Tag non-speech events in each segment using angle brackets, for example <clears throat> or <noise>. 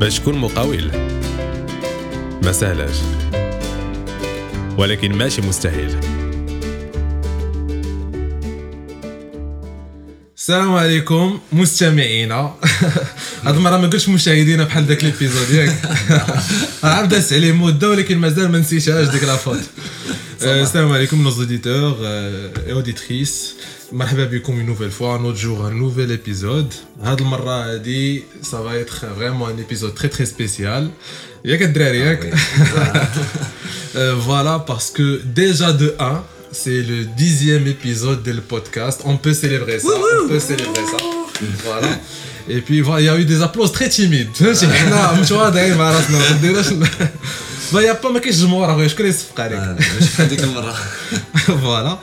باش تكون مقاول. ما سهلاش ولكن ماشي مستحيل. السلام عليكم مستمعينا. <laughs> هاد المرة ما قلتش مشاهدينا بحال داك ليبيزود ياك. <laughs> عارف دازت عليه مده ولكن مازال ما نسيتهاش ديك لافوت السلام عليكم nos auditeurs et auditrices مرحبا بكم une nouvelle fois un autre jour un nouvel épisode هاد المره هادي ça va être vraiment un épisode très très spécial ياك الدراري ياك voilà parce que déjà de 1 c'est le dixième épisode du podcast. On peut célébrer ça. On peut célébrer ça. Voilà. Et puis voilà, il y a eu des applauses très timides. Tu vois, d'ailleurs, il n'y a pas de جمهور je connais ce <laughs> Voilà.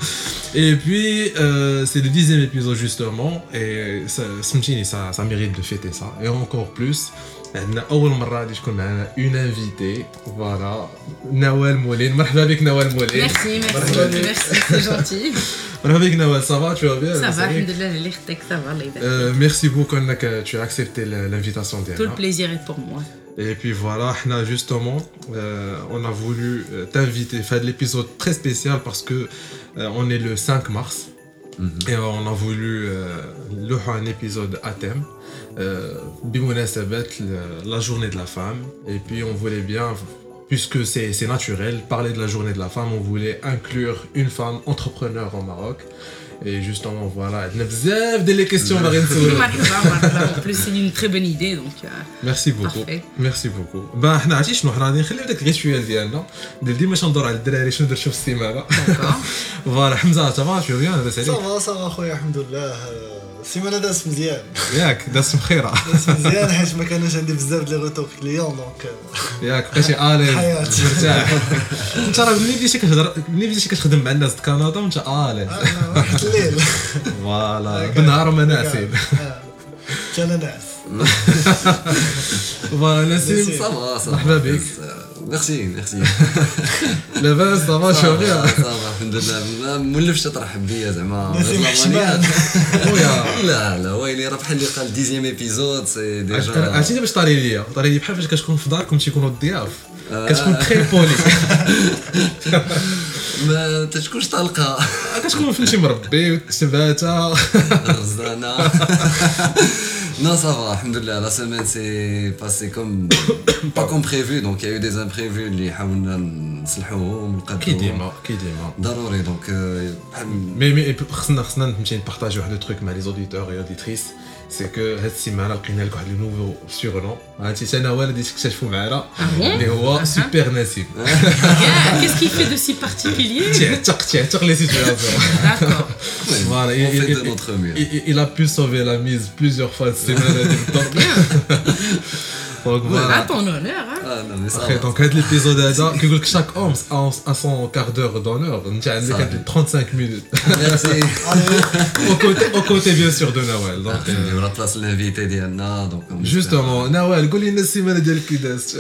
Et puis, euh, c'est le dixième épisode justement. Et ça, ça, ça mérite de fêter ça. Et encore plus. عندنا اول مره غادي تكون معنا اون انفيتي فوالا نوال مولين مرحبا بك نوال مولين ميرسي ميرسي ميرسي سي جونتي مرحبا بك نوال صافا تو vas bien Ça va, alhamdoulilah, اللي خدك ça va الله يبارك ميرسي بوكو انك tu as accepté l'invitation Tout le ديالنا plaisir est pour moi. Et puis voilà, حنا, justement, euh, on a voulu euh, t'inviter, faire de l'épisode très spécial parce que euh, on est le 5 mars Mhm. Et on a voulu euh, un épisode à thème, euh, la journée de la femme. Et puis on voulait bien, puisque c'est naturel, parler de la journée de la femme, on voulait inclure une femme entrepreneur au Maroc. Et justement voilà عندنا بزاف ديال les questions <laughs> en plus c'est une très bonne idée donc euh, ميرسي بوكو Parfait. ميرسي بوكو با حنا عرفتي شنو حنا غادي نخليو داك الريتويال ديالنا. ديال ديما شندور على الدراري شنو درتو في السيمانه. فوالا حمزة تبع شو بيان لاباس عليك صافا صافا خويا الحمد لله السيمانه دازت مزيان. ياك دازت مخيره <laughs> دازت مزيان حيت ما كانوش عندي بزاف ديال لي روتور كليون دونك ياك بقيتي <laughs> اليز. مرتاح. انت راه ملي بديتي كتهضر ملي بديتي كتخدم مع الناس د كندا وانت اليز واحد الليل. فوالا. بالنهار هما ناعسين كان ناعس فوالا نسيم. صافا مرحبا بك. ميرسي ميرسي. <laughs> لاباس صافا شو بيان صافا الحمد لله. ما مولفش ترحب بيا زعما. خويا <laughs> لا لا ويلي راه بحال اللي قال ديزيام ايبيزود سي ديجا عرفتي باش طاري ليا؟ طاري لي بحال فاش كتكون في داركم تيكونوا الضياف آه. كتكون تري بولي ما تتكونش طالقه كتكون فهمتي مربي وتباتا رزانه Non, ça va, alhamdoulilah. La semaine s'est passée comme. <coughs> pas comme prévu, donc il y a eu des imprévus اللي حاولنا نصلحوهم كي ونقدوهم ديما كي ديما ضروري دونك آه، بحال مي مي خصنا خصنا فهمتي نبارطاجي واحد التروك مع لي زوديتور اي اوديتريس سي كو هاد السيمانه لقينا لك واحد نوفو سيغنون عرفتي انا والدي تكتشفوا معنا bon اللي هو أها. سوبر نسيم Bien, Qu'est-ce qui fait de si particulier <laughs> تعتق تعتق لي سيتواسيون D'accord. <laughs> Voilà, on il, fait il- de notre mieux. il- il- il a pu sauver la mise plusieurs fois <laughs> cette semaine. Donc, voilà. ton honneur. Hein. Ah, non, mais ça Après, va. donc, l'épisode que chaque homme a, son quart d'heure d'honneur. On a 35 minutes. Merci. au, côté, au côté, bien sûr, de Nawel. Donc, ah, euh, on remplace l'invité d'Anna. Justement, Nawel, quelle est la semaine de l'Kidas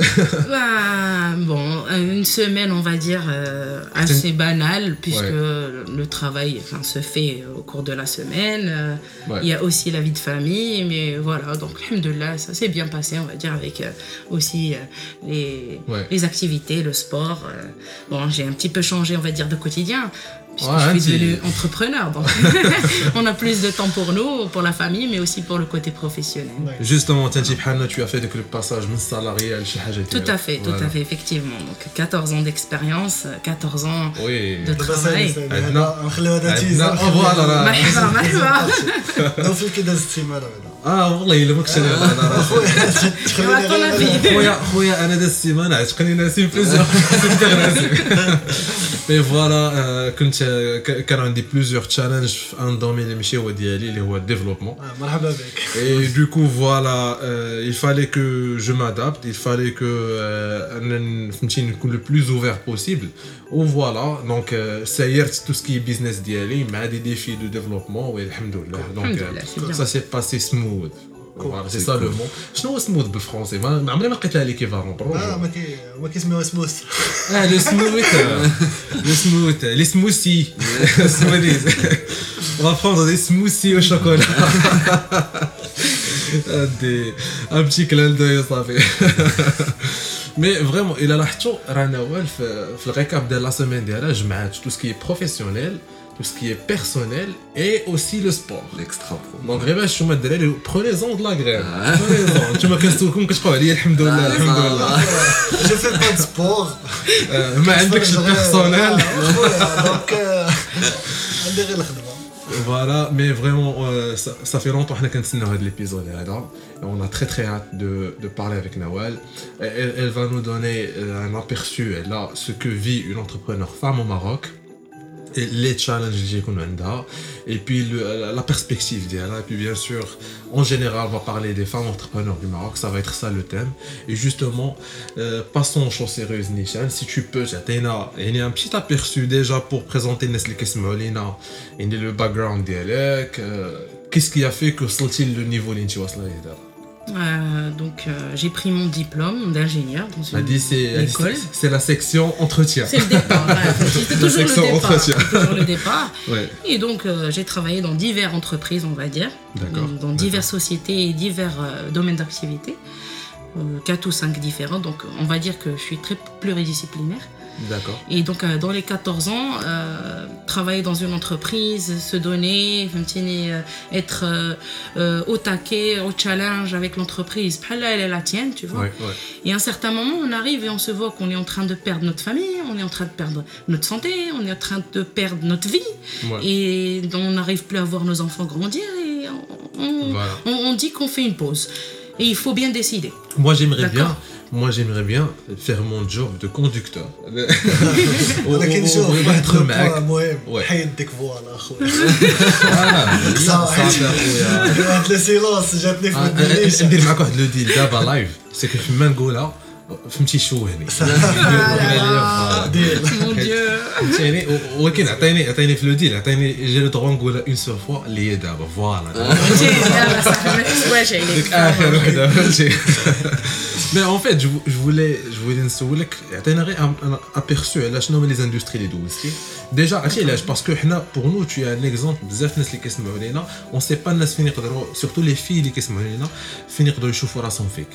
Bon, euh, une semaine, on va dire, euh, assez banale, puisque le travail se fait au cours de la semaine. Il y a aussi la vie de famille, mais voilà. Donc, de là, ça s'est bien passé, on va dire, avec euh, aussi euh, les, Ouais. les activités, le sport. euh. bon, j'ai un petit peu changé, on va dire, de quotidien Puisque Ouais, je un suis petit- devenue entrepreneur, donc <laughs> on a plus de temps pour nous, pour la famille, mais aussi pour le côté professionnel. Justement, انت بحالنا tu as fait donc le passage من salarié لشي حاجه Tout à fait, tout à fait, effectivement. Donc 14 ans d'expérience, 14 ans Oui. de دابا travail. سالي عندنا- سالي نخليو هذا عندنا- تيزر فوالا راه- مرحبا مرحبا نوفل كي دازت السيمانه بعدا اه والله الا ما كنتش انا على راسي. À ton avis خويا خويا انا داز السيمانه عتقني ناسين بليزيور سوبر ناسين مي فوالا كنت ك- كان عندي بليزيور تشالنج في ان دومين اللي ماشي هو ديالي اللي هو الديفلوبمون آه، مرحبا بك Et du coup, voilà, euh, il fallait que je m'adapte, il fallait que euh, أنا فهمتي نكون le plus ouvert possible. Ou voilà, donc euh, سيرت tout ce qui est business ديالي مع des défis de développement والحمد لله. Donc Alhamdoulilah, c'est euh, bien. ça s'est passé smooth. Voilà, c'est c'est ça le cool. mot. شنو هو smooth بالفرنسي؟ ما ما عمري ما لقيت لها ليكيفالون اه بالروجو. ما كي ما كيسميوها سموث اه لو سموث لو سموث لي سموثي <laughs> سموثيز On va prendre des smoothies au chocolat. <laughs> des un petit clin d'œil صافي <laughs> مي فريمون الا لاحظتوا راه نوال في, في الريكاب ديال لا سيمين ديالها جمعات تو tout ce qui est personnel et aussi le sport. L'extra pro. Donc, je suis prenez-en de la graine. Ah. Prenez-en. Tu me restes au compte que je parle? Alhamdoulilah. Ah, je fais pas de sport. Euh, mais avec le personnel. Ah, donc, euh, voilà, mais vraiment, euh, ça, fait longtemps qu'on a de l'épisode là. On a très très hâte de, parler avec Nawal. Elle, va nous donner un aperçu, là, ce que vit une entrepreneur femme au Maroc les challenges qu'on a et puis la, perspective. Et puis bien sûr, en général, on va parler des femmes entrepreneurs du Maroc. Ça va être ça le thème. Et justement, euh, passons aux choses sérieuses, Nishan. Si tu peux, y a un petit aperçu déjà pour présenter Nestlé Kesmolina et le background d'Elek. Qu'est-ce qui a fait que sortit le niveau d'Inchi Wasla Euh, donc, euh, j'ai pris mon diplôme d'ingénieur dans une dit école. c'est- la section entretien. C'est le départ. voilà. <laughs> C'était toujours. Toujours le départ. <laughs> Ouais, Et donc, euh, j'ai travaillé dans diverses entreprises, on va dire, d'accord. dans diverses sociétés et divers domaines d'activité, quatre ou cinq différents. Donc, on va dire que je suis très pluridisciplinaire. D'accord. Et donc, euh, dans les 14 ans, euh, travailler dans une entreprise, se donner, euh, être au taquet, au challenge avec l'entreprise, elle est la tienne, tu vois. Et à un certain moment, on arrive et on se voit qu'on est en train de perdre notre famille, on est en train de perdre notre santé, on est en train de perdre notre vie. Et on n'arrive plus à voir nos enfants grandir et on dit qu'on fait une pause. Et il faut bien décider. Moi, j'aimerais bien moi j'aimerais bien faire mon job de conducteur. ولكن و- شوف و- واحد ونهضر البوان معاك. مهم Ouais. حيد ديك فوالا اخويا آه، صح. صافي اخويا واحد السيلونس جاتني في آه، ودني آه، ندير معاك واحد لو ديل دابا لايف سي كو فما نقولها فهمتي شوهني ديال Mon Dieu. فهمتيني و- ولكن عطيني عطيني في لو ديل عطيني جي لو دغوا نقولها اون سول فوا اللي هي دابا فوالا ديك اخر وحده فهمتي مي اون فيت جو فولي جو فولي نسولك عطينا غير ان ابيرسو على شنو هما لي زاندستري اللي دوزتي ديجا عرفتي علاش باسكو حنا بور نو تو ان اكزومبل بزاف الناس اللي كيسمعوا لينا اون سي با الناس فين يقدروا سورتو لي في اللي كيسمعوا لينا فين يقدروا يشوفوا راسهم فيك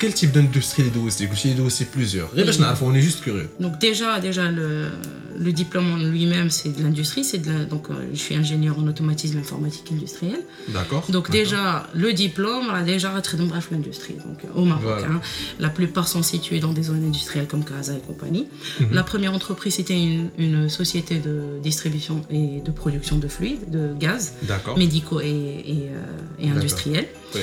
كيل تيب داندستري اللي دوزتي Oh, c'est plusieurs. Bah, on est juste curieux. Donc déjà, déjà le, diplôme en lui-même, c'est de l'industrie. C'est donc euh, je suis ingénieur en automatisme informatique industriel. D'accord. Donc déjà, le diplôme, a déjà très nombreux l'industrie. Donc euh, au Maroc, hein. la plupart sont situés dans des zones industrielles comme Casa et compagnie. Mhm. La première entreprise, c'était une, société de distribution et de production de fluides, de gaz, médicaux et, et euh, industriels. Oui.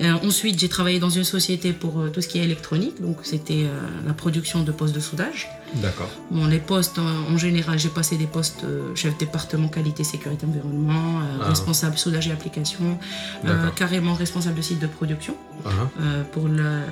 Euh, ensuite, j'ai travaillé dans une société pour euh, tout ce qui est électronique, donc c'était euh, la production de postes de soudage. D'accord. Bon, les postes, en, général, j'ai passé des postes euh, chef département qualité, sécurité, environnement, euh, Ah. responsable soudage et application, euh, carrément responsable de site de production Ah, ah. euh, pour la-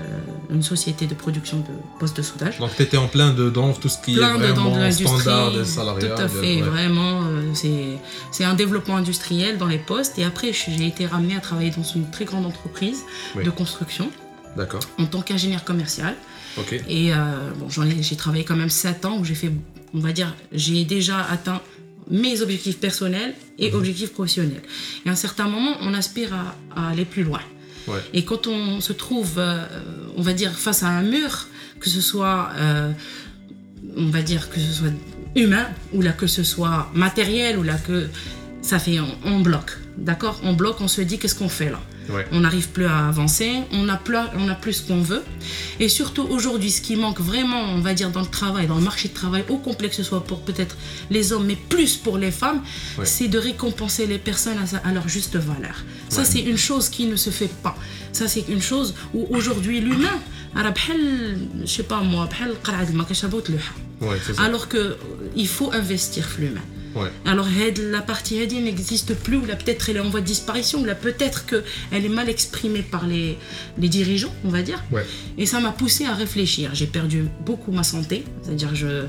une société de production de postes de soudage. Donc tu étais en plein dedans, tout ce qui Plein est de vraiment standard des salariés. Tout à fait, vraiment. euh, c'est- un développement industriel dans les postes. Et après, j'ai été ramené à travailler dans une très grande entreprise Oui. de construction D'accord. en tant qu'ingénieur commercial. Et euh, bon, j'ai travaillé quand même 7 ans où j'ai fait, on va dire, j'ai déjà atteint mes objectifs personnels et Mhm. objectifs professionnels. Et à un certain moment, on aspire à, à aller plus loin. Ouais. Et quand on se trouve, euh, on va dire, face à un mur, que ce soit, euh, on va dire, que ce soit humain, ou là que ce soit matériel, ou là que ça fait on, on bloque. D'accord? On bloque, on se dit qu'est-ce qu'on fait là? On n'arrive plus à avancer, on n'a plus, on a plus ce qu'on veut. Et surtout aujourd'hui, ce qui manque vraiment, on va dire, dans le travail, dans le marché de travail, au complexe, que ce soit pour peut-être les hommes, mais plus pour les femmes, c'est de récompenser les personnes à, leur juste valeur. Ça, c'est une chose qui ne se fait pas. Ça, c'est une chose où aujourd'hui, l'humain, je sais pas moi, alors qu'il faut investir l'humain. Ouais. alors la partie Hedi n'existe plus, ou là peut-être elle est en voie de disparition, ou là peut-être qu'elle est mal exprimée par les, les dirigeants, on va dire. Ouais. Et ça m'a poussé à réfléchir. J'ai perdu beaucoup ma santé, c'est-à-dire je euh,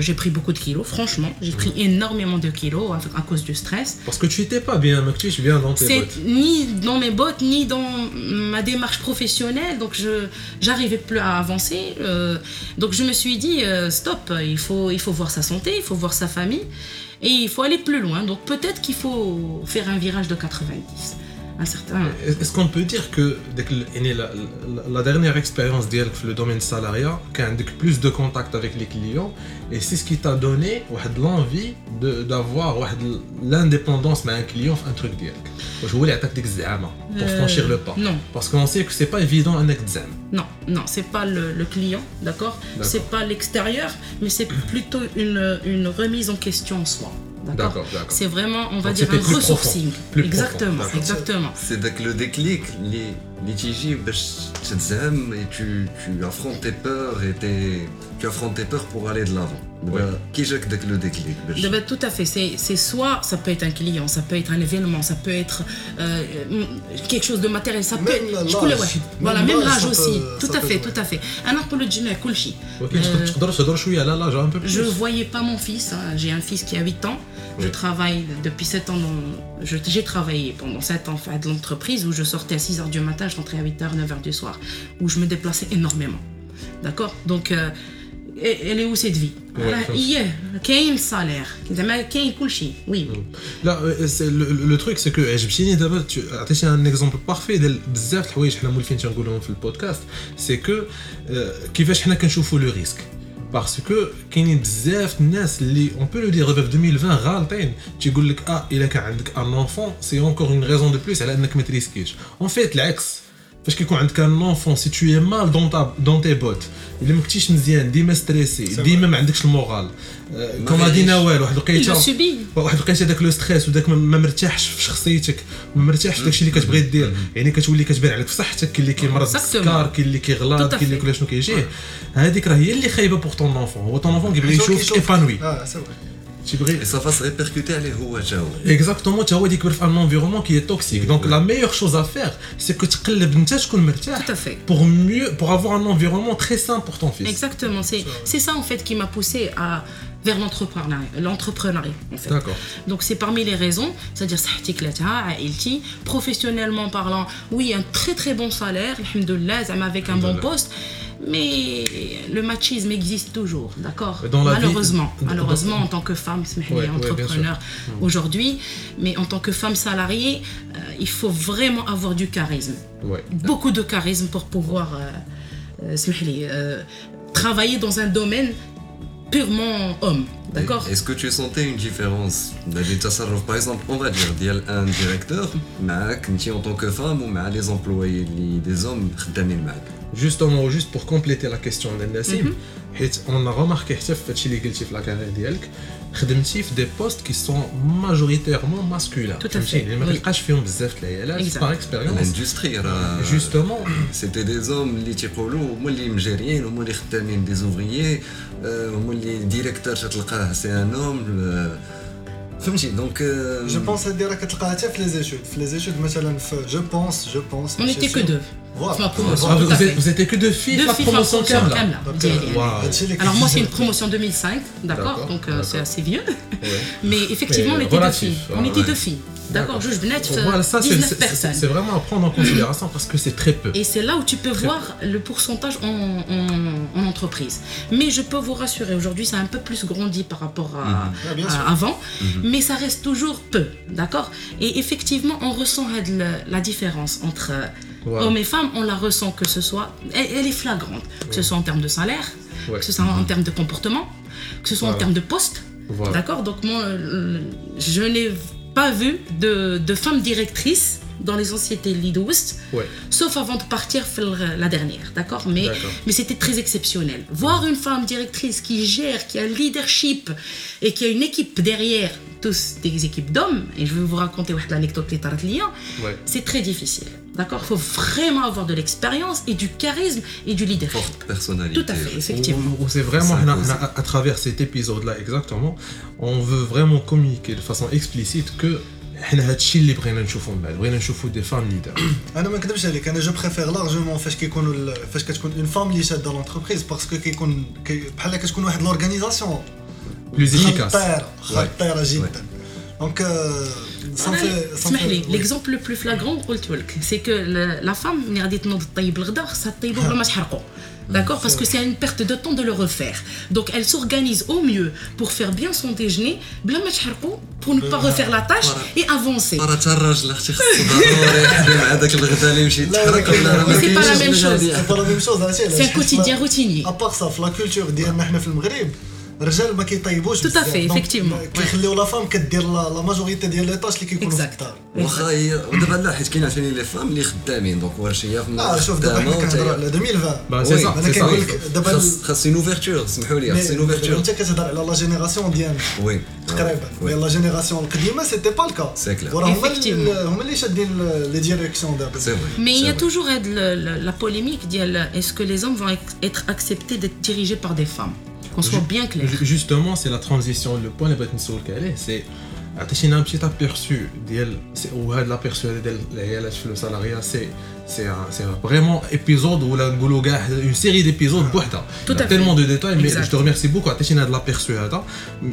j'ai pris beaucoup de kilos, franchement. J'ai pris énormément de kilos à, à cause du stress. Parce que tu étais pas bien, mec, tu es bien dans tes bottes. ni dans mes bottes, ni dans ma démarche professionnelle. Donc, je j'arrivais plus à avancer. euh, donc, je me suis dit, euh, stop, il faut, il faut voir sa santé, il faut voir sa famille. Et il faut aller plus loin. Donc, peut-être qu'il faut faire un virage de 90 certain. Est-ce qu'on peut dire que la, la dernière expérience dans le domaine salariat, qui a plus de contact avec les clients, et c'est ce qui t'a donné l'envie d'avoir l'indépendance mais un client, un truc direct Je voulais attaquer des pour euh, franchir le pas. Non. Parce qu'on sait que c'est pas évident un examen. Non, non, c'est pas le, le client, d'accord C'est pas l'extérieur, mais c'est plutôt une, une remise en question en soi. D'accord C'est vraiment, on va Donc dire, un plus ressourcing. profond, plus exactement, profond, exactement. C'est donc le déclic, les, les tiji, tu et tu, tu affrontes tes peurs et tes- tu affrontes tes peurs pour aller de l'avant. Bah, qui j'ai le déclic bah, bah, Tout à fait. C'est soit ça peut être un client, ça peut être un événement, ça peut être euh, euh quelque chose de matériel, ça même peut être. Même voilà, même l'âge aussi. Peut, tout à fait, tout à fait. Un apologie, euh, cool Je ne voyais pas mon fils. Hein. J'ai un fils qui a 8 ans. Je travaille depuis 7 ans. Dans... J'ai travaillé pendant 7 ans à de l'entreprise où je sortais à 6 h du matin, je rentrais à 8 h, 9 h du soir, où je me déplaçais énormément. D'accord? Donc, euh, elle est où cette vie Ouais, Ah, ça, hier, كاين salaire, زعما كاين كل شيء. Oui. لا سي لو تروك سي كو عجبتيني دابا tu- عطيتي ان اكزومبل بارفي ديال بزاف د الحوايج حنا مولفين تنقولهم في البودكاست سي كو كيفاش حنا كنشوفوا لو ريسك باسكو كاينين بزاف الناس اللي اون بو لو دير دابا في 2020 غالطين تيقول لك اه الا كان عندك ان اونفون سي اونكور اون ريزون دو بلوس على انك ما تريسكيش اون فيت العكس فاش كيكون عندك ان اونفون سي تو مال دون تا دون تي بوت الا ما كنتيش مزيان ديما ستريسي ديما ما عندكش المورال. غاديش. دي نوال واحد subit. واحد لقيتي داك لو ستريس وداك ما- ما مرتاحش في شخصيتك ما مرتاحش في داكشي اللي كتبغي دير. يعني كتولي كتبان عليك في صحتك كاين اللي كيمرض. بالسكر كاين اللي à كاين اللي. كل شنو كيجيه هذيك راه هي اللي خايبة بور طون اونفون هو طون اونفون كيبغي يشوف ايبانوي Et ça va se répercuter à Exactement, tu as dit un environnement qui est toxique. Donc la meilleure chose à faire, c'est que tu Tout à fait. Pour mieux, pour avoir un environnement très sain pour ton fils. Exactement, c'est ça en fait qui m'a poussé à vers l'entrepreneuriat. Donc c'est parmi les raisons, c'est-à-dire professionnellement parlant, oui, un très très bon salaire, avec un bon poste, mais le machisme existe toujours, d'accord? Malheureusement, malheureusement en tant que femme, ouais, entrepreneur ouais, aujourd'hui, mais en tant que femme salariée, euh, il faut vraiment avoir du charisme. Beaucoup de charisme pour pouvoir euh, euh, euh travailler dans un domaine purement homme. D'accord Est-ce que tu sentais une différence Par exemple, on va dire, il y a un directeur, en tant que femme, ou les employés des hommes, Justement, juste pour compléter la question mhm. on a remarqué que la carrière اللي قلتي في لا كارير ديالك خدمتي في دي بوست qui sont majoritairement masculins Tout à فهمتيني؟ fait, يعني ما oui. تلقاش فيهم بزاف د العيالات Exact. باغ اكسبيريونس l'industrie راه Justement, <clears throat> سيتي دي زوم اللي تيقولوا هما اللي مجاريين هما اللي خدامين دي زوفريي هما اللي ديريكتور تلقاه سي ان اوم فهمتي دونك جو بونس هادي راه كتلقاها حتى في لي زيتود في لي زيتود مثلا في جو بونس جو بونس on n'était que deux Voilà. في ma promotion ah, tout vous, à fait êtes, vous étiez que deux filles, deux la filles في la promotion promotion كاملة. كاملة Donc, ديالي. euh, Waouh. هادشي اللي alors moi c'est une كيجي- promotion 2005 d'accord D'accord, donc euh, c'est d'accord. assez vieux Ouais. <laughs> mais effectivement Mais on était deux relatif, filles on ouais, était ouais. deux filles D'accord, juge Bnet, voilà, ça, 19 personnes. C'est vraiment à prendre en considération parce que c'est très peu. Et c'est là où tu peux voir le pourcentage en, entreprise. Mais je peux vous rassurer, aujourd'hui, ça a un peu plus grandi par rapport à, mhm. avant, mhm. mais ça reste toujours peu, d'accord? Et effectivement, on ressent la, différence entre euh, hommes et femmes, on la ressent que ce soit, elle, est flagrante, que ce soit en termes de salaire, que ce soit en mhm. termes de comportement, que ce soit en termes de poste, d'accord? Donc moi, euh, je n'ai pas vu de, de femmes directrices dans les sociétés Lidouest, Ouais. sauf avant de partir faire la dernière, d'accord Mais, c'était très exceptionnel. Voir une femme directrice qui gère, qui a le leadership et qui a une équipe derrière, tous des équipes d'hommes, et je vais vous raconter une anecdote qui est arrivée, Ouais. c'est très difficile. D'accord Il faut vraiment avoir de l'expérience et du charisme et du leadership. forte personnalité Tout à fait, effectivement. Où- où c'est vraiment, Ça on a- pose. on a- à travers cet épisode-là, exactement, on veut vraiment communiquer de façon explicite que حنا هادشي اللي بغينا نشوفوا من بعد بغينا نشوفوا دي فام ليدر انا ما نكذبش عليك انا جو بريفير لارجومون فاش كيكونوا ال- فاش كتكون اون فام اللي شاده لونتربريز باسكو كيكون كي- بحال كتكون واحد لورغانيزاسيون بلوز افيكاس خطيره خطيره جدا دونك Ça me fait- ça me اسمح fait- لي oui. ليكزومبل لو بلو فلاغرون قلت لك سي كو لا فام ملي غادي تنوض طيب الغدا خصها طيبو بلا ما تحرقو D'accord Parce que c'est une perte de temps de le refaire. Donc elle s'organise au mieux pour faire bien son déjeuner, bla ma تحرقو, pour ne pas refaire la tâche et avancer. راه <laughs> حتى الراجل اختي خصو ضروري يحضر مع داك الغدا اللي يمشي لا، يتحرك ولكن- ولا راه ما Mais c'est pas la كاينش même chose. الغدا. سي با لا ميم شوز عرفتي علاش؟ C'est un quotidien حيت routinier. ابار سا في لا كولتور ديالنا حنا في المغرب الرجال ما كيطيبوش Tout à بزاف. fait, دونك effectivement. كيخليو لا فام كدير لا لا ماجوريتي ديال لي طاش اللي كيكونوا في Exact. الدار واخا هي ودابا لا حيت كاين عشان لي فام اللي خدامين دونك واش هي في اه شوف دابا حنا خدامه كنهضروا وتا على 2020 Bah, c'est Oui, ça, انا c'est ça. كنقول لك دابا خاص خاص une ouverture سمحوا لي خاص une دابا ouverture انت كتهضر على لا جينيراسيون ديالنا وي تقريبا مي لا جينيراسيون القديمه سيتي با الكا C'est clair. وراه هما Effectivement. اللي- هما اللي شادين لي ديريكسيون دابا سي فري Mais il y a toujours euh, le- le- la polémique ديال est-ce que les hommes vont être acceptés d'être dirigés par des femmes Justement, c'est la transition, le point de Soul c'est un petit aperçu ou l'aperçu le salariat c'est vraiment épisode ou une série d'épisodes hein. tout à tellement de détails mais je te remercie beaucoup Tachina de l'aperçu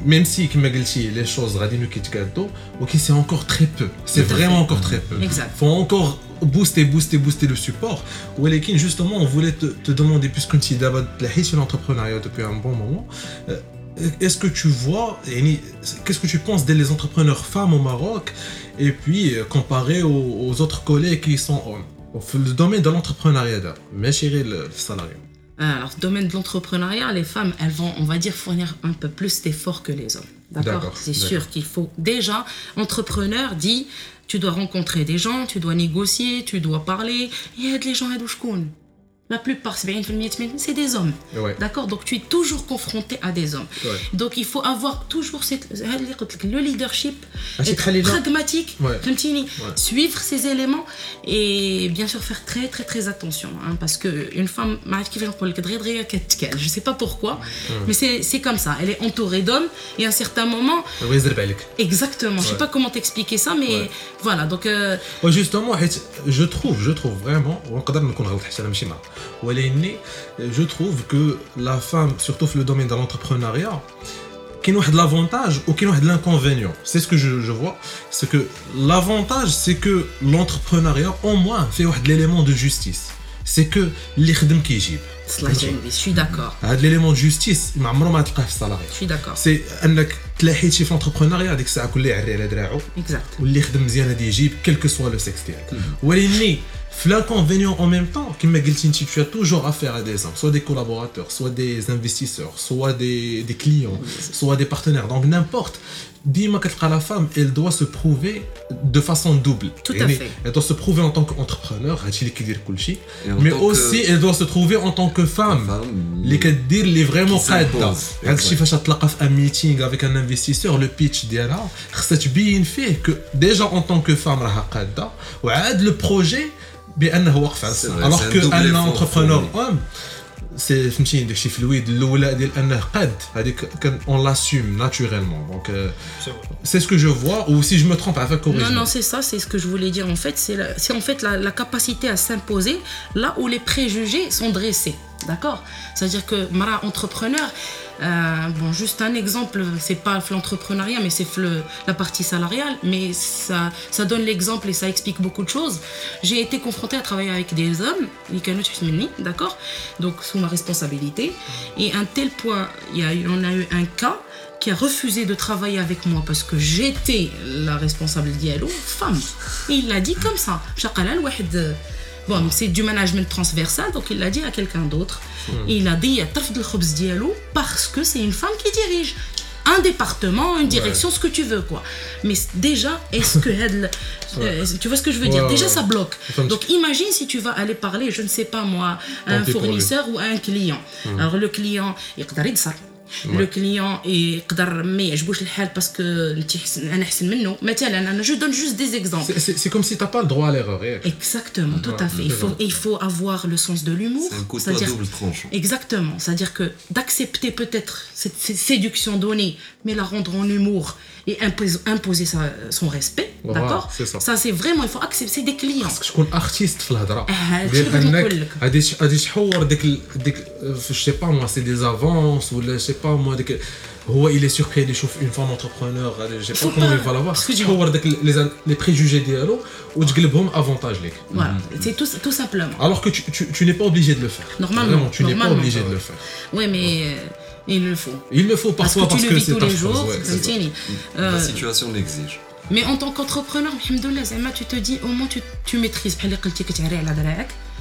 même si comme les choses radinu qui ou qui c'est encore très peu. C'est vraiment encore très peu. Exact. faut encore booster, booster, booster le support. Ou justement, on voulait te, te demander, puisque tu es sur l'entrepreneuriat depuis un bon moment, euh, est-ce que tu vois, qu'est-ce que tu penses des les entrepreneurs femmes au Maroc, et puis euh, comparé aux, autres collègues qui sont hommes Le domaine de l'entrepreneuriat, mais chérie, le salarié? Ah, alors, domaine de l'entrepreneuriat, les femmes, elles vont, on va dire, fournir un peu plus d'efforts que les hommes. D'accord? C'est sûr qu'il faut déjà, entrepreneur dit tu dois rencontrer des gens, tu dois négocier, tu dois parler. Et aide les gens à la plupart, c'est des hommes. D'accord? Donc tu es toujours confronté à des hommes. Donc il faut avoir toujours le leadership, euh, pragmatique, suivre ces éléments et bien sûr faire très très très attention. Hein, parce qu'une femme, je ne sais pas pourquoi, mais c'est comme ça. Elle est entourée d'hommes et à un certain moment... Exactement. Je ne sais pas comment t'expliquer ça, mais voilà. Donc, euh... Justement, je trouve, je trouve vraiment, ونقدر نكون غلط حتى انا ماشي معك ولكن je trouve que la femme surtout في le domaine de l'entrepreneuriat كاين واحد l'avantage ou كاين واحد l'inconvénient c'est ce que je, je vois c'est que l'avantage c'est que l'entrepreneuriat au moins fait واحد l'élément de justice c'est que اللي خدم كيجيب صلاح جانبي je suis d'accord هذا l'élément de justice ما عمره ما تلقاه في السالاري je suis d'accord سي انك تلاحيتي في l'entrepreneuriat ديك الساعه كل يعري على دراعو exact واللي يخدم مزيان غادي يجيب كيل كو سوا لو سيكس ديالك ولكن في L'inconvénient en même temps, qui m'a tu as toujours affaire à des hommes, soit des collaborateurs, soit des investisseurs, soit des, clients, soit des partenaires, donc n'importe. Dis-moi que la femme, elle doit se prouver de façon double. Tout à elle, fait. Elle doit se prouver en tant qu'entrepreneur, mais aussi elle doit se trouver en tant que femme. Les dire les vraiment cadres. Si tu un meeting avec un investisseur, le pitch d'Yala, ça bien fait que déjà en tant que femme, elle le projet فام راها قاده وعاد لو بروجي بانه واقف على C'est الصح vrai, الوغ c'est un كو double ان effort انتربرونور اوم سي فهمتيني داكشي في الويد الاولى ديال انه قاد هذيك كان اون لاسيوم ناتوريلمون دونك سي سكو جو فوا ou si je me trompe عفاك Non, corrige non, c'est ça, c'est ce que je voulais dire en fait. C'est la- c'est en fait la, la capacité à s'imposer là où les préjugés sont dressés. D'accord C'est-à-dire que Mara entrepreneur, euh, bon, juste un exemple, c'est pas l'entrepreneuriat, mais c'est la partie salariale, mais ça, ça donne l'exemple et ça explique beaucoup de choses. J'ai été confrontée à travailler avec des hommes, d'accord Donc, sous ma responsabilité. Et à un tel point, il y a, on a eu un cas qui a refusé de travailler avec moi parce que j'étais la responsable d'Yalo, femme. Et il l'a dit comme ça. Bon, c'est du management transversal, donc il l'a dit à quelqu'un d'autre. Il a dit à Taf Diallo parce que c'est une femme qui dirige. Un département, une direction, ce que tu veux, quoi. Mais déjà, est-ce que elle, <laughs> euh, tu vois ce que je veux dire? Déjà, ça bloque. Donc, imagine si tu vas aller parler, je ne sais pas moi, à un fournisseur ou à un client. Alors, le client, il ça لو كليون يقدر ما يعجبوش الحال باسكو انت حسن انا احسن منه مثلا انا جو دون جوست دي زيكزامبل C'est- c'est c'est comme si t'as pas le droit à l'erreur réel. Exactement, tout à Ouais, fait. Il c'est faut, vrai. il faut avoir le sens de l'humour. C'est un couteau à c'est-à-dire- double tranchant. Exactement. C'est-à-dire que d'accepter peut-être cette, cette séduction donnée, mais la rendre en humour et imposer, imposer sa- son respect. Voilà, D'accord c'est ça. c'est vraiment, il faut accepter. C'est des clients. خاصك تكون ارتيست في الهضره آه، ديال هادشي اللي انك نقول لك. غادي غادي تحور ديك ال- ديك جو سي با موا سي دي افونس ولا سي با موا ديك هو il est surpris اللي يشوف une femme entrepreneur je sais pas Faut comment pas- il va l'avoir Excuse-moi. تحور داك les les préjugés ديالو وتقلبهم avantage ليك Voilà, c'est tout, tout simplement. alors que tu, tu, tu n'es pas obligé de le faire Normalement, Vraiment, tu n'es pas normalement. obligé de le faire Oui, mais euh, il le faut. Il le faut parfois parce que tu le tous les jours. Mm. Euh, la situation l'exige. Mais en tant qu'entrepreneur, tu te dis au moins tu, tu maîtrises.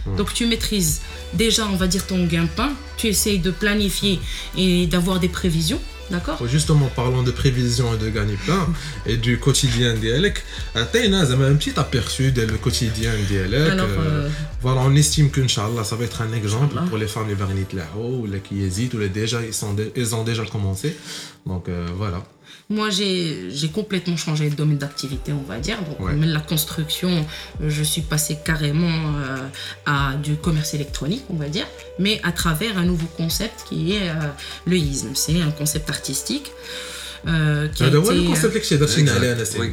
Mm. Donc tu maîtrises déjà, on va dire, ton gain de pain. Tu essayes de planifier et d'avoir des prévisions. D'accord Justement, parlant de prévision et de gagne-pain et du quotidien d'Yalek, Athéna, ça un petit aperçu de le quotidien d'Yalek. Alors, euh, Voilà, on estime qu'Inch'Allah, ça va être un exemple Inch'Allah. pour les femmes Barnit Lao ou les qui hésitent ou les déjà, ils, sont ils ont déjà commencé. Donc euh, voilà. Moi, j'ai complètement changé de domaine d'activité, on va dire. Donc, Ouais. même la construction, je suis passé carrément euh, à du commerce électronique, on va dire, mais à travers un nouveau concept qui est euh, le ISM. C'est un concept artistique. Euh, qui a été, euh,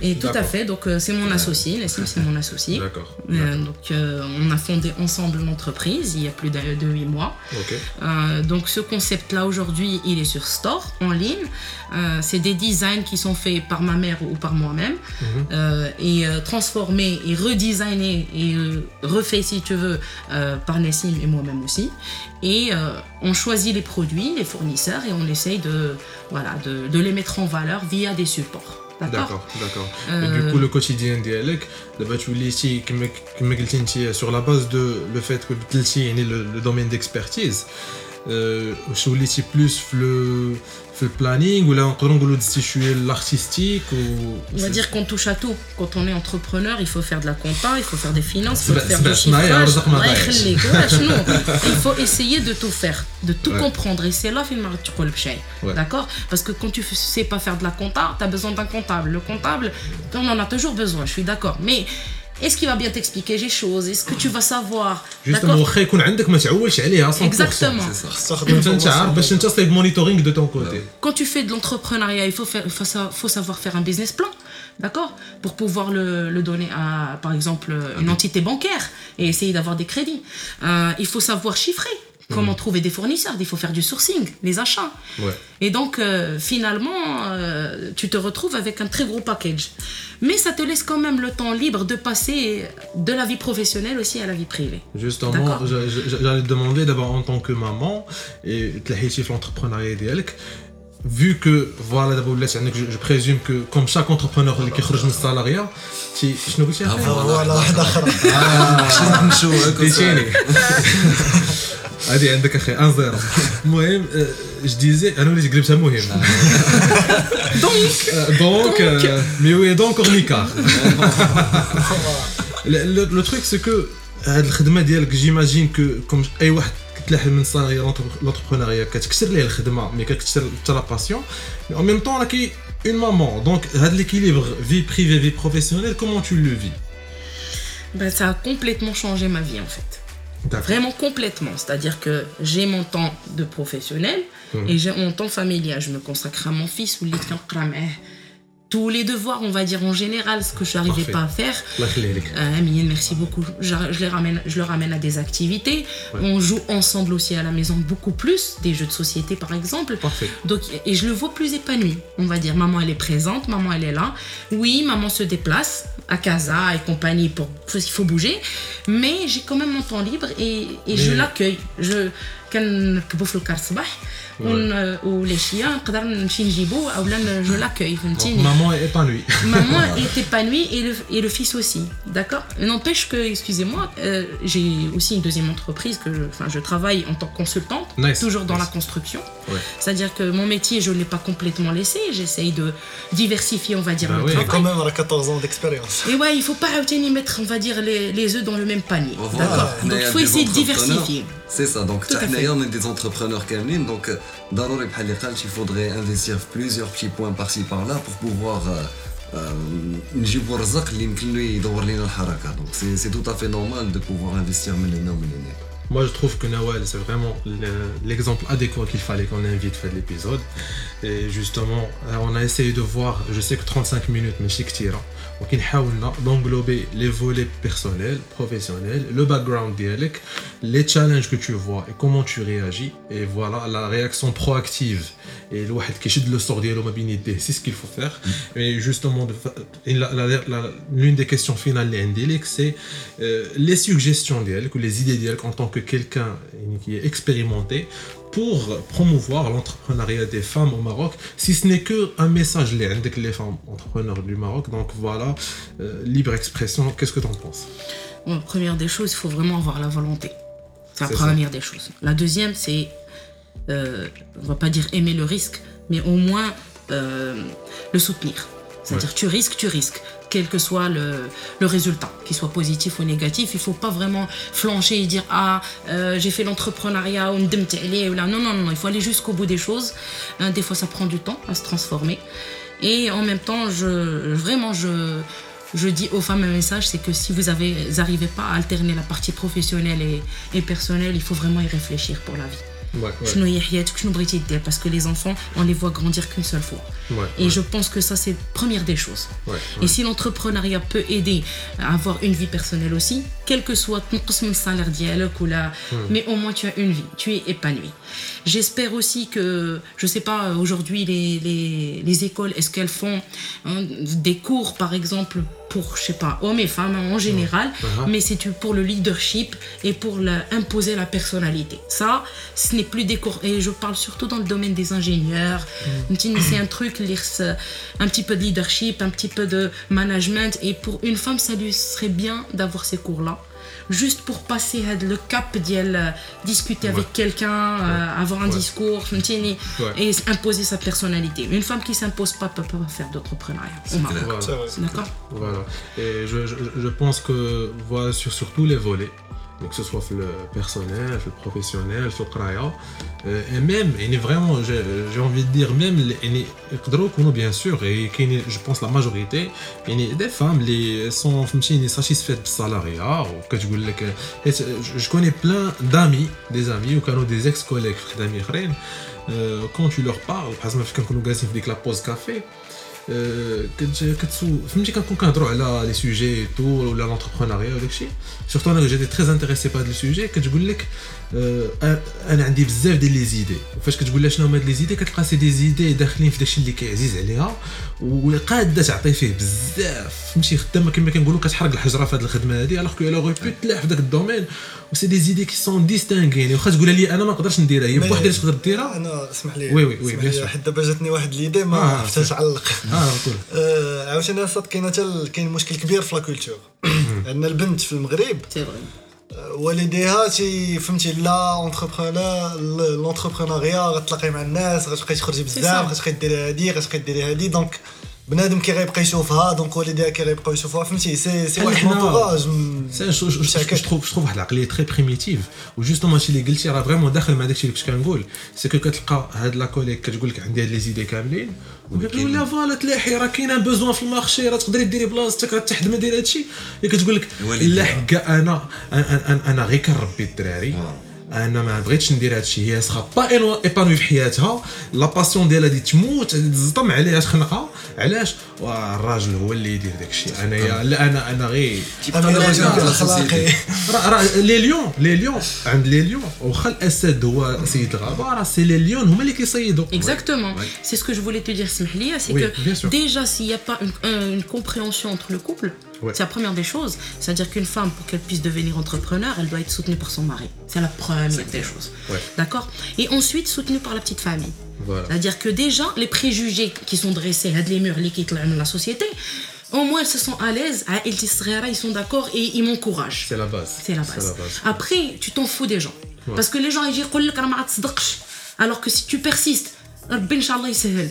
Et tout à fait, donc euh, c'est mon associé, Nassim c'est mon associé. D'accord. Euh, donc euh, on a fondé ensemble l'entreprise il y a plus de 8 mois. Okay. donc ce concept-là aujourd'hui, il est sur store, en ligne. c'est des designs qui sont faits par ma mère ou par moi-même et transformés et redesignés et refaits si tu veux par Nassim et moi-même aussi et euh, on choisit les produits, les fournisseurs et on essaye de, voilà, de, les mettre en valeur via des supports. D'accord, d'accord. Euh... Du coup, le quotidien d'Elec, tu lis ici, sur la base de le fait que le domaine d'expertise. Euh, واش وليتي plus في le في البلانينغ ولا نقدروا نقولوا دزتي شويه l'artistique ou On va dire qu'on touche à tout. Quand on est entrepreneur, il faut faire de la compta, il faut faire des finances, il faut سبع- faire سبع du صنايع chiffrage. ورزق ما الله ضايعش. يخليك. Ouais, شنو Il faut essayer de tout faire, de tout Ouais. comprendre. Et c'est là finalement que tu colles بشيء. Ouais. D'accord Parce que quand tu ne sais pas faire de la compta, tu as besoin d'un comptable. Le comptable, on en a toujours besoin, je suis d'accord. Mais est-ce qu'il va bien t'expliquer les choses Est-ce que tu vas savoir justement D'accord واخا يكون عندك ما تعولش عليها 100% Exactement. C'est ça. تستخدم انت انت عارف باش انت تصيب مونيتورينغ دو تون كوتي Quand tu fais de l'entrepreneuriat, il faut, faire, faut, sa- faut savoir faire un business plan, d'accord Pour pouvoir le, le donner à, par exemple, une entité bancaire et essayer d'avoir des crédits. Euh, il faut savoir chiffrer. Comment mm. trouver des fournisseurs? Il faut faire du sourcing, les achats. Et donc, euh, finalement, euh, tu te retrouves avec un très gros package. Mais ça te laisse quand même le temps libre de passer de la vie professionnelle aussi à la vie privée. Justement, j'allais te demander d'abord en tant que maman, et l'entrepreneuriat idéal, vu que voilà d'abord je, je présume que comme chaque entrepreneur qui sort du salariat tu je ne sais pas voilà ah, <laughs> واحده اخرى نشوفك فهمتيني هذه عندك اخي 1 0 المهم جو ديزي انا وليت قلبتها مهم Donc, دونك مي وي دونك اورنيكار لو تروك سي كو هاد الخدمه ديالك جيماجين كو كوم اي واحد كتلاحظ من صانع لونتربرونيا كتكسر ليه الخدمه مي كتكسر حتى لا باسيون مي ان ميم طون راكي اون مامون دونك هاد ليكيليبر في بريفي في بروفيسيونيل كومون تو لو في ben, ça a complètement changé ma vie en fait. Vraiment complètement. C'est-à-dire que j'ai mon temps de professionnel Mhm. et j'ai mon temps familial. Je me consacre à mon fils ou les tous les devoirs, on va dire en général, ce que je n'arrivais pas à faire. Euh, merci beaucoup. Je, les ramène, je le ramène à des activités. On joue ensemble aussi à la maison beaucoup plus, des jeux de société par exemple. Parfait. Donc, et je le vois plus épanoui, on va dire. Maman, elle est présente, maman, elle est là. Oui, maman se déplace à casa et compagnie, pour, il faut bouger. Mais j'ai quand même mon temps libre et, je l'accueille. Je كنركبوا في الكار الصباح ون- ولي شيا نقدر نمشي نجيبو اولا <laughs> جو لاكوي Donc, فهمتيني maman est épanouie. Maman <laughs> est épanouie et le, et le fils aussi, d'accord N'empêche que, excusez-moi, euh, j'ai aussi une deuxième entreprise que je, enfin, je travaille en tant que consultante, Nice, toujours dans nice. la construction. Ouais. C'est-à-dire que mon métier, je ne l'ai pas complètement laissé, j'essaye de diversifier, on va dire, Bah le oui. Et travail. quand même, elle a 14 ans d'expérience. Et ouais, il faut pas y mettre, on va dire, les, les œufs dans le même panier, Voilà. d'accord Mais Donc il y il a faut des essayer de entrepreneurs. diversifier. C'est ça, donc Tout à حنايا fait. on est des entrepreneurs كاملين donc euh, ضروري بحال اللي قالت il faudrait investir في plusieurs petits points par-ci par-là pour pouvoir euh, euh, نجيبوا الرزق اللي يمكن له يدور لنا الحركه donc c'est c'est tout à fait normal de pouvoir investir من هنا ومن هنا Moi, je trouve que Nawal, c'est vraiment l'exemple adéquat qu'il fallait qu'on invite faire l'épisode. Et justement, euh, on a essayé de voir, je sais que 35 minutes, mais chic tirant. Donc, d'englober les volets personnels, professionnels, le background dialecte, les challenges que tu vois et comment tu réagis. Et voilà la réaction proactive Et الواحد كيشد le sort ديالو ما بين يديه, c'est ce qu'il faut faire. Et justement, de fa- et la- la- la- l'une des questions finales اللي عندي لك, c'est euh, les suggestions ديالك ou les idées ديالك en tant que quelqu'un qui est expérimenté pour promouvoir l'entrepreneuriat des femmes au Maroc, si ce n'est que un message les عندك les femmes entrepreneurs du Maroc. Donc voilà, euh, libre expression, qu'est-ce que tu en penses Bon, première des choses, il faut vraiment avoir la volonté. C'est la C'est ça. première des choses. La deuxième, c'est, euh, on va pas dire aimer le risque, mais au moins euh, le soutenir. C'est-à-dire, tu risques, tu risques, quel que soit le, le résultat, qu'il soit positif ou négatif. Il faut pas vraiment flancher et dire Ah, euh, j'ai fait l'entrepreneuriat ou là. Non, non, non, non, il faut aller jusqu'au bout des choses. Hein, des fois, ça prend du temps à se transformer. Et en même temps, je, vraiment, je, je dis aux femmes un message, c'est que si vous n'arrivez pas à alterner la partie professionnelle et, et personnelle, il faut vraiment y réfléchir pour la vie. Chno Yahya, Chno Briti parce que les enfants, on les voit grandir qu'une seule fois. Et je pense que ça, c'est première des choses. Et si l'entrepreneuriat peut aider à avoir une vie personnelle aussi, quel que soit ton salaire dialogue ou là, hmm. mais au moins tu as une vie, tu es épanoui. J'espère aussi que, je sais pas, aujourd'hui, les, les, les écoles, est-ce qu'elles font hein, des cours, par exemple, pour je sais pas hommes et femmes en général Uh-huh. mais c'est pour le leadership et pour la- imposer la personnalité. Ça, ce n'est plus des cours. Et je parle surtout dans le domaine des ingénieurs. C'est un truc, un petit peu de leadership, un petit peu de management. Et pour une femme, ça lui serait bien d'avoir ces cours-là juste pour passer le cap d'elle euh, discuter avec quelqu'un, euh, avoir un discours, et imposer sa personnalité. Une femme qui ne s'impose pas peut pas faire d'entrepreneuriat. Voilà. D'accord. Voilà. Et je, je, pense que voilà sur, sur tous les volets. Donc, que ce soit le personnel, le professionnel, le kraya, euh, et même, et vraiment, j'ai envie de dire, même, les bien sûr, et je pense la majorité, des femmes les sont satisfaites du salariat, ou je connais plein d'amis, des amis, ou des ex-collègues euh, quand tu leur parles, par exemple, quand nous gagnons la pause café, كنت كتسو فهمتي كنكون كنهضروا على لي سوجي تو ولا لونتربرونيا وداك الشيء سورتو أنا جيتي تري انتريسي بهاد لي سوجي كتقول لك أنا عندي بزاف ديال لي زيدي وفاش كتقول لها شنو هما هاد لي زيدي كتلقى سي دي زيدي داخلين في داكشي اللي كيعزيز عليها وقاده تعطي فيه بزاف فهمتي خدامه كما كنقولوا كتحرق الحجره في هاد الخدمه هادي الوغ كو الا بو تلاح في داك الدومين وسي دي زيدي كي سون ديستانغي يعني واخا تقولها لي أنا ما نقدرش نديرها هي بوحدها اللي تقدر ديرها أنا اسمح لي وي وي وي حيت دابا جاتني واحد ليدي ما عرفتش علق آه قول آه، عاوتاني اصاط كاين حتى كاين مشكل كبير في لا كولتور <coughs> عندنا البنت في المغرب. آه، والديها تي فهمتي لا اونتربرونور لونتربرونيا غتلاقي مع الناس غتبقاي تخرجي بزاف. غتبقاي ديري هادي غتبقاي ديري هادي دونك بنادم كي غيبقى يشوفها دونك والديها كي غيبقاو يشوفوها فهمتي سي سي واحد لونتوراج je trouve, je trouve واحد العقليه تري بريميتيف وجوستومون هادشي اللي قلتي راه فريمون داخل مع داكشي اللي كنت كنقول سي كو كتلقى هاد لا كوليك كتقول لك عندي هاد لي زيدي كاملين وكتقول لها فوالا تلاحي راه كاين ان بوزوان في المارشي راه تقدري ديري بلاصتك راه تحد ما دير هادشي هي كتقول لك. لا حكا أنا أنا, غير كنربي الدراري انا ما بغيتش ندير هادشي هي سخا با ايبانوي في حياتها لا باسيون ديالها دي تموت تزطم عليها تخنقها علاش والراجل هو اللي يدير داكشي انايا لا انا انا غير انا لا، لا لا، لا، اخلاقي راه راه لي ليون لي ليون عند لي ليون واخا الاسد هو سيد الغابه راه سي لي ليون هما اللي كيصيدوا Exactement. Ouais. C'est ce que je voulais te dire, Smehlia, c'est Oui, que bien sûr. déjà, s'il n'y a pas C'est la première des choses. C'est-à-dire qu'une femme, pour qu'elle puisse devenir entrepreneur, elle doit être soutenue par son mari. C'est la première des choses. D'accord? Et ensuite, soutenue par la petite famille. Voilà. C'est-à-dire que déjà, les préjugés qui sont dressés à des murs, les quittent la société, au moins elles se sont à l'aise, ils sont d'accord et ils m'encouragent. C'est la base. C'est la, base. Après, tu t'en fous des gens. Parce que les gens, ils disent, alors que si tu persistes,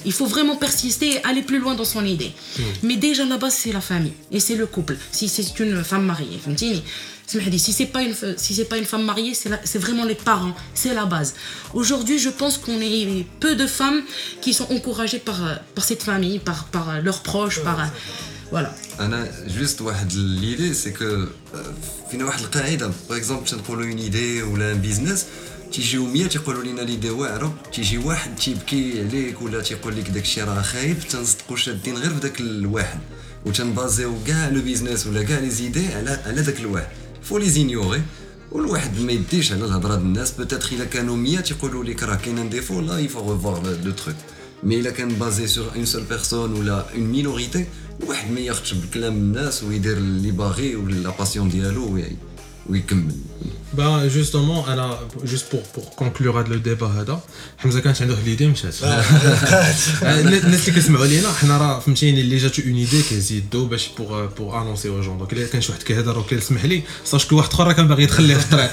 il faut vraiment persister et aller plus loin dans son idée. Hmm. Mais déjà, la base, c'est la famille et c'est le couple. Si c'est une femme mariée, si c'est pas une, si c'est pas une femme mariée, c'est vraiment les parents, c'est la base. Aujourd'hui, je pense qu'on est peu de femmes qui sont encouragées par, cette famille, par, leurs proches, par voilà. Anna, juste l'idée, c'est que, euh, par exemple, pour une idée ou un business. تيجيو 100 تيقولوا لنا ليدي واعره تيجي واحد تيبكي عليك ولا تيقول لك داكشي راه خايب تنصدقوا شادين غير في داك الواحد. وتنبازيو كاع لو بيزنس ولا كاع لي زيدي على على داك الواحد. فو لي زينيوري والواحد ما يديش على الهضرة ديال الناس بوتيتر إلا كانوا 100 تيقولوا لك راه كاين ان ديفو لا يفو ريفوار لو تروك مي إلا كان بازي سور اون سول بيرسون ولا اون مينوريتي واحد ما ياخذش بكلام الناس ويدير اللي باغي ولا لا باسيون ديالو وي- ويكمل Ben justement, انا juste pour pour conclure هذا الديبا هذا حمزه كانت عنده ليدي مشات الناس اللي كيسمعوا لينا حنا راه فهمتيني اللي جاتو اون ايدي كيزيدو باش بوغ بوغ انونسي او جون دونك الا كان شي واحد كيهضر وكيسمح لي صاش كل واحد اخر راه كان باغي يدخل ليه في الطريق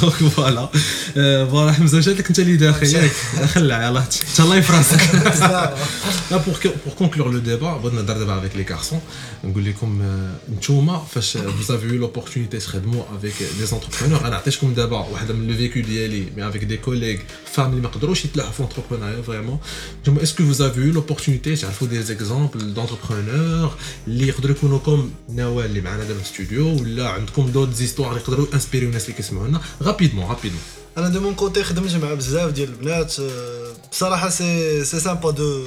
دونك فوالا آه، فوالا حمزه جات لك انت اللي اخي ياك خلع يلاه تهلاي في راسك لا بور بور كونكلور لو ديبا بغيت نهضر دابا افيك لي كارسون نقول لكم آه، نتوما فاش vous avez eu l'opportunité تخدموا افيك دي زونتربرونور انا عطيتكم دابا واحده من لو فيكو ديالي مي افيك دي كوليغ فام اللي ما قدروش يتلاحوا في لونتربرونيا فريمون نتوما اسكو vous avez eu l'opportunité تعرفوا دي زيكزامبل دونتربرونور اللي يقدروا يكونوا كوم نوال اللي معنا دابا في الاستوديو ولا عندكم دوت زيستوار اللي يقدروا انسبيريو الناس اللي كيسمعوا لنا رابيدمون رابيدمون انا دو مون كوتي خدمت مع بزاف ديال البنات آه، بصراحه سي سي سامبا دو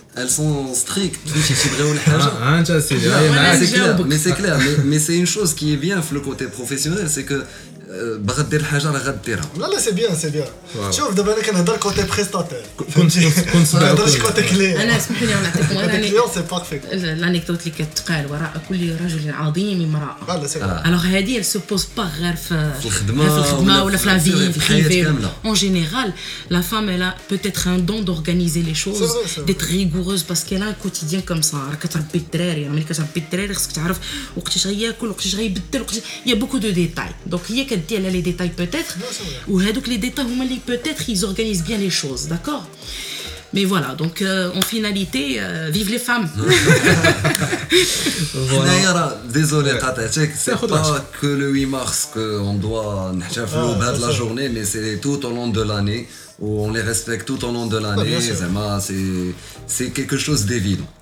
elles sont strictes. Ah, hein, mais c'est clair. mais c'est une chose qui est bien le côté professionnel c'est que باغا دير الحاجه راه غديرها لا لا سي بيان سي بيان واو. شوف دابا انا كنهضر كوتي بريستاتير كنت كنت ما سمعت نهضرش كوتي كليون انا اسمحوا لي نعطيكم غير كوتي أني- كليون سي بارفي الانكدوت اللي كتقال وراء كل رجل عظيم امراه لا لا سي آه. الوغ هادي elle se pose pas غير في في الخدمة غير في الخدمه ولا ولا في- في لا في- في في الحياة بريفي كاملة. en général la femme elle a peut-être un don d'organiser les choses C'est vrai, c'est vrai. d'être rigoureuse parce qu'elle a un quotidien comme ça راه كتربي الدراري راه ملي كتربي الدراري خصك تعرف وقتاش غياكل وقتاش غيبدل وقتاش يا بوكو دو ديتاي دونك هي elle a les détails peut-être ou donc les détails peut-être ils organisent bien les choses d'accord? Mais voilà, donc euh, en finalité, euh, vive les femmes. <laughs> voilà. Désolé, c'est pas que le 8 mars qu'on doit le bas de la journée, mais c'est tout au long de l'année, où on les respecte tout au long de l'année. C'est quelque chose d'évident.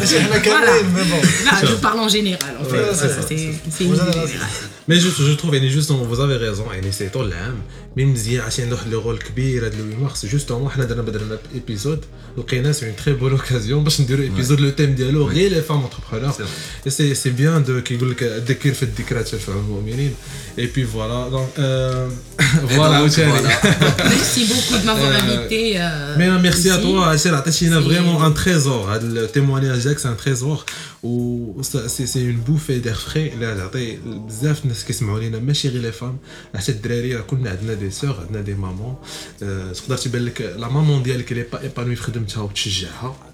ماشي حنا Voilà. كاملين مي بون Là, je parle en général, en fait. Ouais, Ça, c'est ça. C'est c'est En une général, générale. مي جو جو تروف يعني جوستومون فوز افي ريزون يعني سي طول العام مي مزيان عرفتي عنده واحد لو رول كبير هذا لو مارس جوستومون حنا درنا بدرنا ايبيزود لقينا سي اون تري بون اوكازيون باش نديرو ايبيزود لو تيم ديالو غير لي فام انتربرونور سي سي بيان دو كيقول لك الذكر في الذكريات تنفع المؤمنين اي بي فوالا دونك فوالا عاوتاني <laughs> Merci beaucoup de m'avoir invité. euh, مي ميرسي ا ici. توا عشان عطيتينا C'est- فريمون ان تريزور هذا التيموانياج ديالك سي ان تريزور و سي سي اون بوفي دير فري اللي تعطي بزاف الناس كيسمعوا لينا ماشي غير لي فام حتى الدراري راه كلنا عندنا دي سور عندنا دي مامون أه، تقدر تيبان لك لا مامون ديالك اللي با ايبانوي في خدمتها وتشجعها Tout à fait.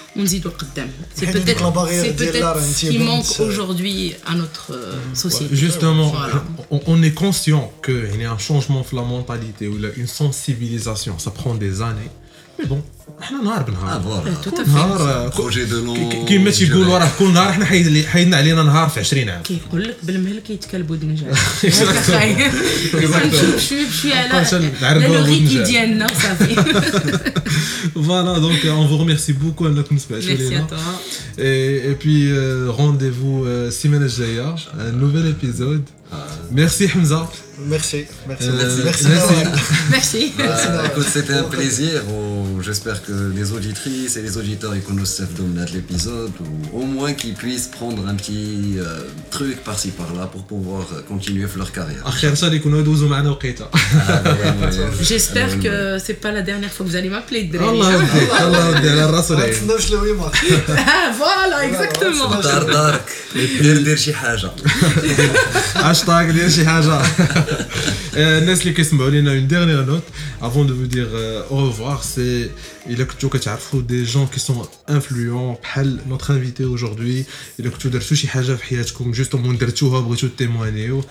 C'est peut-être ce qui manque aujourd'hui à notre euh, société. Justement, on est conscient qu'il y a un changement de la mentalité, ou une sensibilisation. Ça prend des années. Eh, مي بون إحنا نهار بنهار إيه، نهار بروجي دو لون كيما تيقولوا راه كل نهار إحنا حيدنا علينا نهار في 20 عام. كيقول لك بالمهل كيتكلبوا دنجال بشويه بشويه على الريكي ديالنا صافي. فوالا دونك اون فو ريميرسي بوكو انكم سمعتوا لينا اي بي رونديفو السيمانه الجايه نوفيل ايبيزود ميرسي حمزه Euh, merci, merci, merci. Merci. merci. Euh, écoute, c'était un plaisir. J'espère que les auditrices et les auditeurs ils connaissent l'épisode ou au moins qu'ils puissent prendre un petit euh, truc par-ci par-là pour pouvoir continuer leur carrière. Ah, <laughs> j'espère que c'est pas la dernière fois que vous allez m'appeler. <laughs> ah, voilà, exactement. <laughs> Hashtag دارك دير دير شي حاجه هاشتاغ ديال شي حاجه آه، الناس اللي كيسمعوا لينا اون ديرنيير نوت افون دو فو دير او ريفوار سي الا كنتو كتعرفوا دي جون كي سون انفلوون بحال نوتر انفيتي اوجوردي الا كنتو درتو شي حاجه في حياتكم جوستومون درتوها بغيتو تيموانيو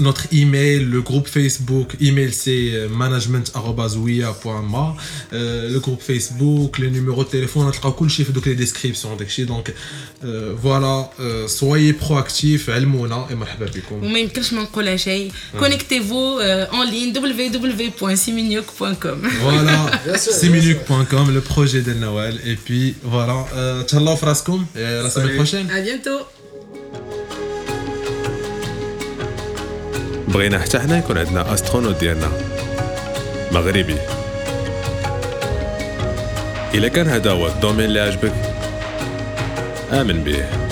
notre email, le groupe Facebook. Email, c'est euh, management.ma. Euh, le groupe Facebook, les numéros de téléphone, on a tout le chiffre, donc les descriptions. Donc euh, voilà, euh, soyez proactifs, Almona et marhaba bikoum. Ou même cache mon Connectez-vous euh, en ligne www.siminuk.com. Voilà, <laughs> siminuk.com, le projet d'El Nawal. Et puis voilà, euh, tchallah fraskum et à la semaine prochaine. À bientôt. بغينا حتى حنا يكون عندنا استرونوت ديالنا. مغربي. إلا كان هذا هو الدومين اللي عجبك آمن به.